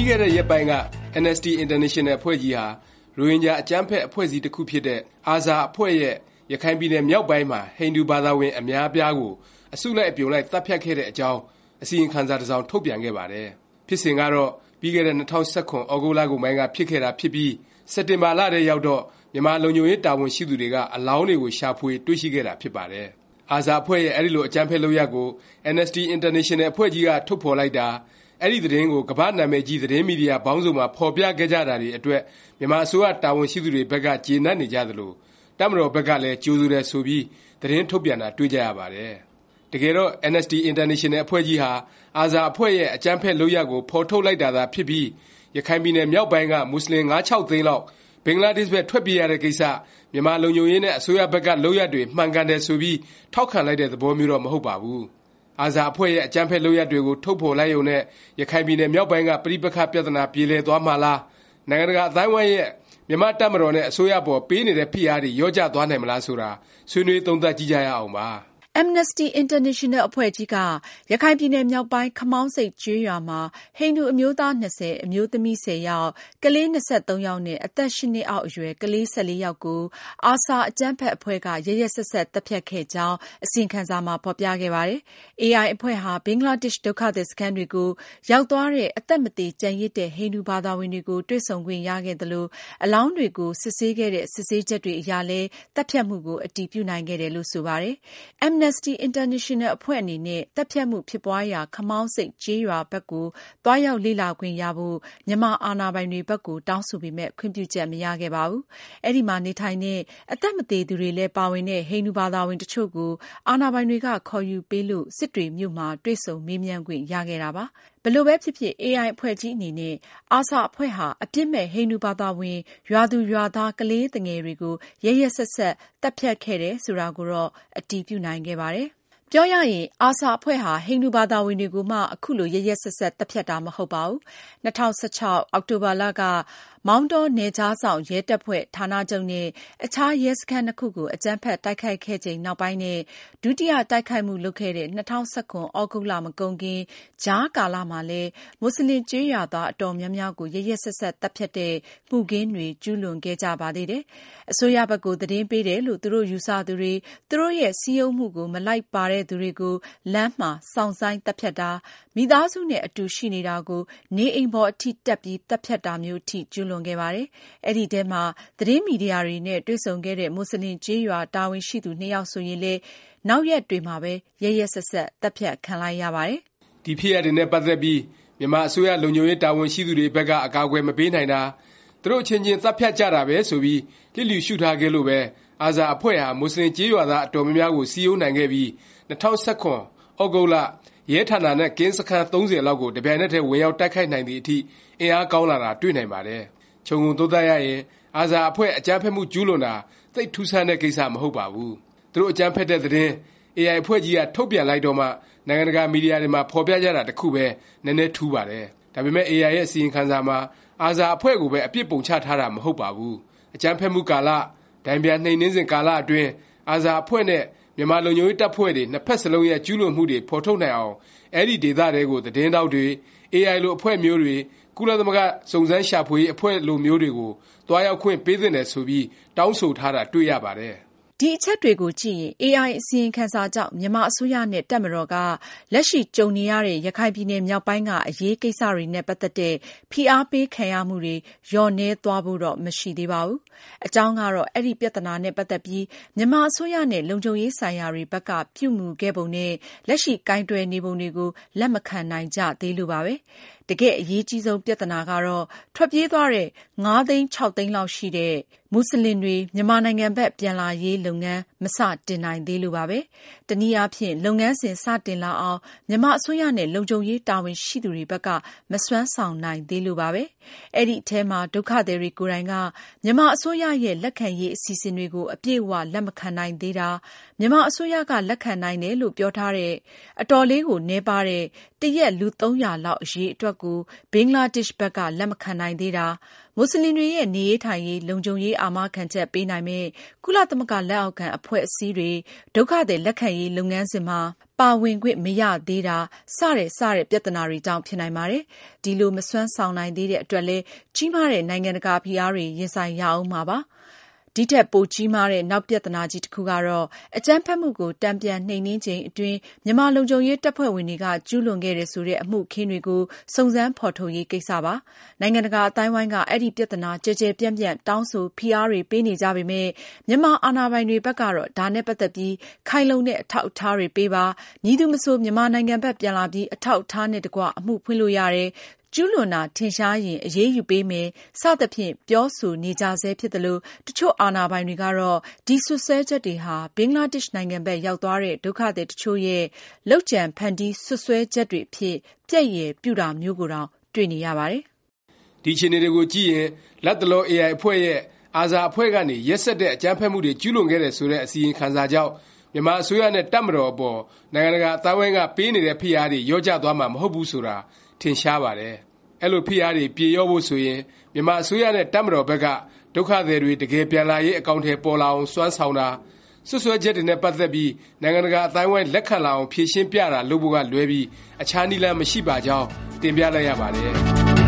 ပြီးခဲ့တဲ့ရက်ပိုင်းက Amnesty International အဖွဲ့ကြီးဟာ ရိုဟင်ဂျာ အကြမ်းဖက် အဖွဲ့အစည်းတစ်ခုဖြစ်တဲ့ ARSA အဖွဲ့ရဲ့ ရခိုင်ပြည်နယ်မြောက်ပိုင်းမှာ ဟိန္ဒူဘာသာဝင် အများအပြားကို အစုလိုက် အပြုံလိုက် သတ်ဖြတ်ခဲ့တဲ့အကြောင်း အစီရင်ခံစာ တစ်စောင် ထုတ်ပြန်ခဲ့ပါတယ်။ဖြစ်စဉ်ကတော့ ပြီးခဲ့တဲ့ ၂၀၁၇ သြဂုတ်လကုန်ပိုင်းက ဖြစ်ခဲ့တာဖြစ်ပြီး စက်တင်ဘာလထဲရောက်တော့ မြန်မာလုံခြုံရေး တာဝန်ရှိသူတွေက အလောင်းတွေကို ရှာဖွေ တွေ့ရှိခဲ့တာ ဖြစ်ပါတယ်။ ARSA အဖွဲ့ရဲ့ အဲဒီလို အကြမ်းဖက် လုပ်ရပ်ကို Amnesty International အဖွဲ့ကြီးက ထုတ်ဖော်လိုက်တာ၊ အဲဒီသတင်းကို ကမ္ဘာ့နာမည်ကြီး သတင်းမီဒီယာ ပေါင်းစုံမှာ ဖော်ပြခဲ့ကြတာတွေအတွက် မြန်မာအစိုးရ တာဝန်ရှိသူတွေဘက်က ကျေနပ်နေကြသလို၊တပ်မတော်ဘက်ကလည်း ကြိုဆိုတယ် ဆိုပြီး သတင်းထုတ်ပြန်တာ တွေ့ကြရပါတယ်။တကယ်တော့ Amnesty International အဖွဲ့ကြီးဟာ ARSA အဖွဲ့ရဲ့ အကြမ်းဖက် လုပ်ရပ်ကို ဖော်ထုတ်လိုက်တာသာဖြစ်ပြီး ရခိုင်ပြည်နယ်မြောက်ပိုင်းက မူဆလင် ၅-၆ သိန်းလောက် ဘင်္ဂလားဒေ့ရှ်ဘက် ထွက်ပြေးရတဲ့ကိစ္စ မြန်မာလုံခြုံရေးနဲ့ အစိုးရဘက်က လုပ်ရပ်တွေ မှန်ကန်တယ် ဆိုပြီး ထောက်ခံလိုက်တဲ့ သဘောမျိုးတော့ မဟုတ်ပါဘူး။ ARSA အဖွဲ့ရဲ့ အကြမ်းဖက် လုပ်ရပ်တွေကို ထုတ်ဖော်လိုက်ရုံနဲ့ ရခိုင်ပြည်နယ် မြောက်ပိုင်းက ပဋိပက္ခ ပြသနာ ပြေလည်သွားမှာလား၊နိုင်ငံတကာ အသိုင်းအဝိုင်းရဲ့ မြန်မာ့တပ်မတော်နဲ့ အစိုးရအပေါ် ပေးနေတဲ့ ဖိအားတွေ လျော့ကျသွားနိုင်မလား ဆိုတာ ဆွေးနွေး သုံးသပ်ကြည့်ကြရအောင်ပါ။ Amnesty International အဖွဲ့ကြီးက ရခိုင်ပြည်နယ်မြောက်ပိုင်း ခမောင်းဆိပ်ကျေးရွာမှာ ဟိန္ဒူအမျိုးသား ၂၀၊အမျိုးသမီး ၁၀ ယောက်၊ကလေး ၂၃ ယောက်နဲ့ အသက် ၈ နှစ်အောက်အရွယ် ကလေး ၁၄ ယောက်ကို ARSA အကြမ်းဖက်အဖွဲ့က ရက်ရက်စက်စက် သတ်ဖြတ်ခဲ့ကြောင်း အစီရင်ခံစာမှာ ဖော်ပြခဲ့ပါတယ်။ AI အဖွဲ့ဟာ ဘင်္ဂလားဒေ့ရှ် ဒုက္ခသည်စခန်းတွေကို ရောက်သွားတဲ့ အသက်မသေ ကျန်ရစ်တဲ့ ဟိန္ဒူဘာသာဝင်တွေကို တွေ့ဆုံခွင့်ရခဲ့သလို၊အလောင်းတွေကို စစ်ဆေးခဲ့တဲ့ စစ်ဆေးချက်တွေအရလည်း သတ်ဖြတ်မှုကို အတည်ပြုနိုင်ခဲ့တယ်လို့ ဆိုပါတယ်။ Amnesty International အဖွဲ့အနေနဲ့ သတ်ဖြတ်မှုဖြစ်ပွားရာ ခမောင်းဆိပ်ကျေးရွာဘက်ကို သွားရောက်လေ့လာခွင့်ရဖို့ မြန်မာအာဏာပိုင်တွေဘက်ကို တောင်းဆိုပေမယ့် ခွင့်ပြုချက် မရခဲ့ပါဘူး။အဲဒီမှာ နေထိုင်တဲ့ အသက်မသေသူတွေလည်း ပါဝင်တဲ့ ဟိန္ဒူဘာသာဝင်တစ်ချို့ကို အာဏာပိုင်တွေက ခေါ်ယူပေးလို့ စစ်တွေမြို့မှာ တွေ့ဆုံမေးမြန်းခွင့်ရခဲ့တာပါ။ ဘယ်လိုပဲဖြစ်ဖြစ် AI အဖွဲ့ကြီးအနေနဲ့ ARSA အဖွဲ့ဟာ အပြစ်မဲ့ ဟိန္ဒူဘာသာဝင် ရွာသူရွာသား ကလေးသူငယ်တွေကို ရက်ရက်စက်စက် သတ်ဖြတ်ခဲ့တယ်ဆိုတာကိုတော့ အတည်ပြုနိုင်ခဲ့ပါတယ်။ပြောရရင် ARSA အဖွဲ့ဟာ ဟိန္ဒူဘာသာဝင်တွေကိုမှခုလို ရက်ရက်စက်စက် သတ်ဖြတ်တာ မဟုတ်ပါဘူး။၂၀၁၆ အောက်တိုဘာကမောင်တော နယ်ခြားစောင့်ရဲတပ်ဖွဲ့ ဌာနချုပ်နဲ့ အခြား ရဲစခန်း နှစ်ခုကို အကြမ်းဖက် တိုက်ခိုက်ခဲ့ချိန်နောက်ပိုင်းနဲ့ ဒုတိယ တိုက်ခိုက်မှု လုပ်ခဲ့တဲ့ ၂၀၁၇ သြဂုတ်လ မကုန်ခင် ကြားကာလမှာလည်းမူဆလင် ကျေးရွာသား အတော်များများကို ရက်ရက်စက်စက် သတ်ဖြတ်တဲ့ မှုခင်းတွေ ကျူးလွန်ခဲ့ကြပါသေးတယ်။အစိုးရဘက်ကို သတင်းပေးတယ်လို့ သူတို့ ယူဆသူတွေ၊သူတို့ရဲ့ စည်းရုံးမှုကို မလိုက်ပါတဲ့သူတွေကို လမ်းမှာ စောင့်ဆိုင်း သတ်ဖြတ်တာ၊မိသားစုနဲ့ အတူရှိနေတာကို နေအိမ်ပေါ်အထိ တက်ပြီး သတ်ဖြတ်တာမျိုး အထိ ကျူးလွန်ခဲ့ပါတယ်။အဲဒီထဲမှာ သတင်းမီဒီယာတွေနဲ့ တွေ့ဆုံခဲ့တဲ့မူဆလင်ကျေးရွာ တာဝန်ရှိသူ နှစ်ယောက်ဆိုရင်လည်း နောက်ရက်တွေမှာပဲ ရက်ရက်စက်စက် သတ်ဖြတ်ခံလိုက်ရပါတယ်။ဒီဖြစ်ရပ်တွေနဲ့ ပတ်သက်ပြီး မြန်မာအစိုးရ လုံခြုံရေး တာဝန်ရှိသူတွေဘက်က အကာအကွယ် မပေးနိုင်တာ၊သူတို့ အချင်းချင်း သတ်ဖြတ်ကြတာပဲ ဆိုပြီး လျစ်လျူရှုထားခဲ့လို့ပဲ ARSA အဖွဲ့ဟာ မူဆလင် ကျေးရွာသား အတော်များများကို စည်းရုံးနိုင်ခဲ့ပြီး ၂၀၁၇ သြဂုတ်လ ရဲဌာနနဲ့ ကင်းစခန်း ၃၀ လောက်ကို တစ်ပြိုင်နက်တည်း ဝင်ရောက် တိုက်ခိုက်နိုင်သည် အထိ အင်အားကောင်းလာတာ တွေ့နိုင်ပါတယ်။ ခြုံငုံသုံးသပ်ရရင် ARSA အဖွဲ့အကြမ်းဖက်မှု ကျူးလွန်တာ သိပ် ထူးဆန်းတဲ့ ကိစ္စ မဟုတ်ပါဘူး။သူတို့ အကြမ်းဖက်တဲ့ သတင်း AI အဖွဲ့ကြီးက ထုတ်ပြန်လိုက်တော့မှ နိုင်ငံတကာ မီဒီယာတွေမှာ ဖော်ပြကြတာ တစ်ခုပဲ နည်းနည်းထူးပါတယ်။ဒါပေမယ့် AI ရဲ့ အစီရင်ခံစာမှာ ARSA အဖွဲ့ကိုပဲ အပြစ်ပုံချထားတာ မဟုတ်ပါဘူး။အကြမ်းဖက်မှုကာလ၊တန်ပြန် နှိမ်နင်းစဉ် ကာလအတွင်း ARSA အဖွဲ့နဲ့ မြန်မာလုံခြုံရေး တပ်ဖွဲ့တွေ နှစ်ဖက်စလုံးရဲ့ ကျူးလွန်မှုတွေ ဖော်ထုတ်နိုင်အောင် အဲဒီ ဒေသထဲကို သတင်းထောက်တွေ၊ AI လိုအဖွဲ့မျိုးတွေ၊ကုလသမဂ္ဂစုံစမ်းရှာဖွေရေးအဖွဲ့လိုမျိုးတွေကိုသွားရောက်ခွင့်ပေးသင့်တယ်ဆိုပြီးတောင်းဆိုထားတာတွေ့ရပါတယ်။ ဒီအချက်တွေကိုကြည့်ရင် AI အစီရင်ခံစာကြောင့် မြန်မာအစိုးရနဲ့ တပ်မတော်က လက်ရှိကြုံနေရတဲ့ ရခိုင်ပြည်နယ်မြောက်ပိုင်းက အရေးကိစ္စတွေနဲ့ ပတ်သက်တဲ့ ဖိအားပေးခံရမှုတွေ လျော့နည်းသွားဖို့တော့ မရှိသေးပါဘူး။အကြောင်းကတော့ အဲဒီ ပြသနာနဲ့ ပတ်သက်ပြီး မြန်မာအစိုးရနဲ့ လုံခြုံရေးဆိုင်ရာတွေဘက်က ပြုမူခဲ့ပုံနဲ့ လက်ရှိ ကိုင်တွယ်နေပုံတွေကို လက်မခံနိုင်ကြသေးလို့ပါပဲ။ တကယ့်အရေးအကြီးဆုံးပြသနာကတော့ ထွက်ပြေးသွားတဲ့၅-၆သိန်းလောက်ရှိတဲ့မူဆလင်တွေ မြန်မာနိုင်ငံဘက် ပြန်လာရေးလုပ်ငန်း မစတင်နိုင်သေးလို့ပါပဲ။တစ်နည်းအားဖြင့်လုပ်ငန်းစဉ်စတင်လာအောင်မြန်မာအစိုးရနဲ့လုံခြုံရေးတာဝန်ရှိသူတွေဘက်ကမစွမ်းဆောင်နိုင်သေးလို့ပါပဲ။အဲဒီအထဲမှာဒုက္ခသည်တွေကိုယ်တိုင်ကမြန်မာအစိုးရရဲ့လက်ခံရေးအစီအစဉ်တွေကိုအပြည့်အ၀လက်မခံနိုင်သေးတာ၊မြန်မာအစိုးရကလက်ခံနိုင်တယ်လို့ပြောထားတဲ့အတော်လေးကိုနည်းပါးတဲ့တစ်ရက်လူ၃၀၀လောက်အရည်အတွက်ကိုဘင်္ဂလားဒေ့ရှ်ဘက်ကလက်မခံနိုင်သေးတာ၊ မူဆလင်တွေရဲ့ နေရေးထိုင်ရေး လုံခြုံရေး အာမခံချက်ပေးနိုင်မယ့် ကုလသမဂ္ဂလက်အောက်ခံ အဖွဲ့အစည်းတွေဒုက္ခသည်လက်ခံရေး လုပ်ငန်းစဉ်မှာပပါဝင်ခွင့်မရသေးတာ စတဲ့ စတဲ့ ပြသနာတွေကြောင့် ဖြစ်နိုင်ပါတယ်။ဒီလို မစွမ်းဆောင်နိုင်သေးတဲ့အတွက်လည်း ကြီးမားတဲ့ နိုင်ငံတကာဖိအားတွေ ရင်ဆိုင်ရဦးမှာပါ။ ဒီထက် ပိုကြီးမားတဲ့ နောက်ပြသနာကြီးတစ်ခုကတော့ အကြမ်းဖက်မှုကို တန်ပြန်နှိမ်နင်းချိန်အတွင်း မြန်မာလုံခြုံရေးတပ်ဖွဲ့ဝင်တွေက ကျူးလွန်ခဲ့တယ်ဆိုတဲ့ အမှုအခင်းတွေကို စုံစမ်းဖော်ထုတ်ရေးကိစ္စပါ။နိုင်ငံတကာအသိုင်းအဝိုင်းက အဲဒီ ပြသနာ ကျယ်ကျယ်ပြန့်ပြန့် တောင်းဆို ဖိအားတွေ ပေးနေကြပေမယ့် မြန်မာအာဏာပိုင်တွေဘက်ကတော့ ဒါနဲ့ ပတ်သက်ပြီး ခိုင်လုံတဲ့ အထောက်အထားတွေပေးပါ၊မည်သူမဆို မြန်မာနိုင်ငံဘက် ပြန်လာပြီး အထောက်အထားနဲ့တကွ အမှုဖွင့်လို့ရတယ်၊ ကျူးလွန်တာ ထင်ရှားရင် အရေးယူပေးမယ် စသဖြင့် ပြောဆိုနေကြဆဲ ဖြစ်သလို၊တစ်ချို့ အာဏာပိုင်တွေကတော့ ဒီစွပ်စွဲချက်တွေဟာ ဘင်္ဂလားဒေ့ရှ်နိုင်ငံဘက် ရောက်သွားတဲ့ ဒုက္ခသည် တစ်ချို့ရဲ့ လုပ်ကြံဖန်တီး စွပ်စွဲချက်တွေအဖြစ် ပျက်ရယ်ပြုတာမျိုးကိုတောင် တွေ့နေရပါတယ်။ဒီအခြေအနေတွေကိုကြည့်ရင် လတ်တလော AI အဖွဲ့ရဲ့ ARSA အဖွဲ့ကနေ ရက်စက်တဲ့ အကြမ်းဖက်မှုတွေ ကျူးလွန်ခဲ့တယ် ဆိုတဲ့ အစီရင်ခံစာကြောင့် မြန်မာအစိုးရနဲ့ တပ်မတော်အပေါ် နိုင်ငံတကာ အသိုင်းအဝိုင်းက ပေးနေတဲ့ ဖိအားတွေ လျော့ကျသွားမှာ မဟုတ်ဘူးဆိုတာ ထင်ရှားပါတယ်။အဲလိုဖိအားတွေပြေလျော့ဖို့ဆိုရင်မြန်မာအစိုးရနဲ့တပ်မတော်ဘက်ကဒုက္ခသည်တွေတကယ်ပြန်လာရေးအကောင်အထည်ပေါ်လာအောင်စွမ်းဆောင်တာ၊စွပ်စွဲချက်တွေနဲ့ပတ်သက်ပြီးနိုင်ငံတကာအသိုင်းအဝိုင်းလက်ခံလာအောင်ဖြေရှင်းပြတာလုပ်ဖို့ကလွဲပြီးအခြားနည်းလမ်းမရှိပါကြောင်းတင်ပြလိုက်ရပါတယ်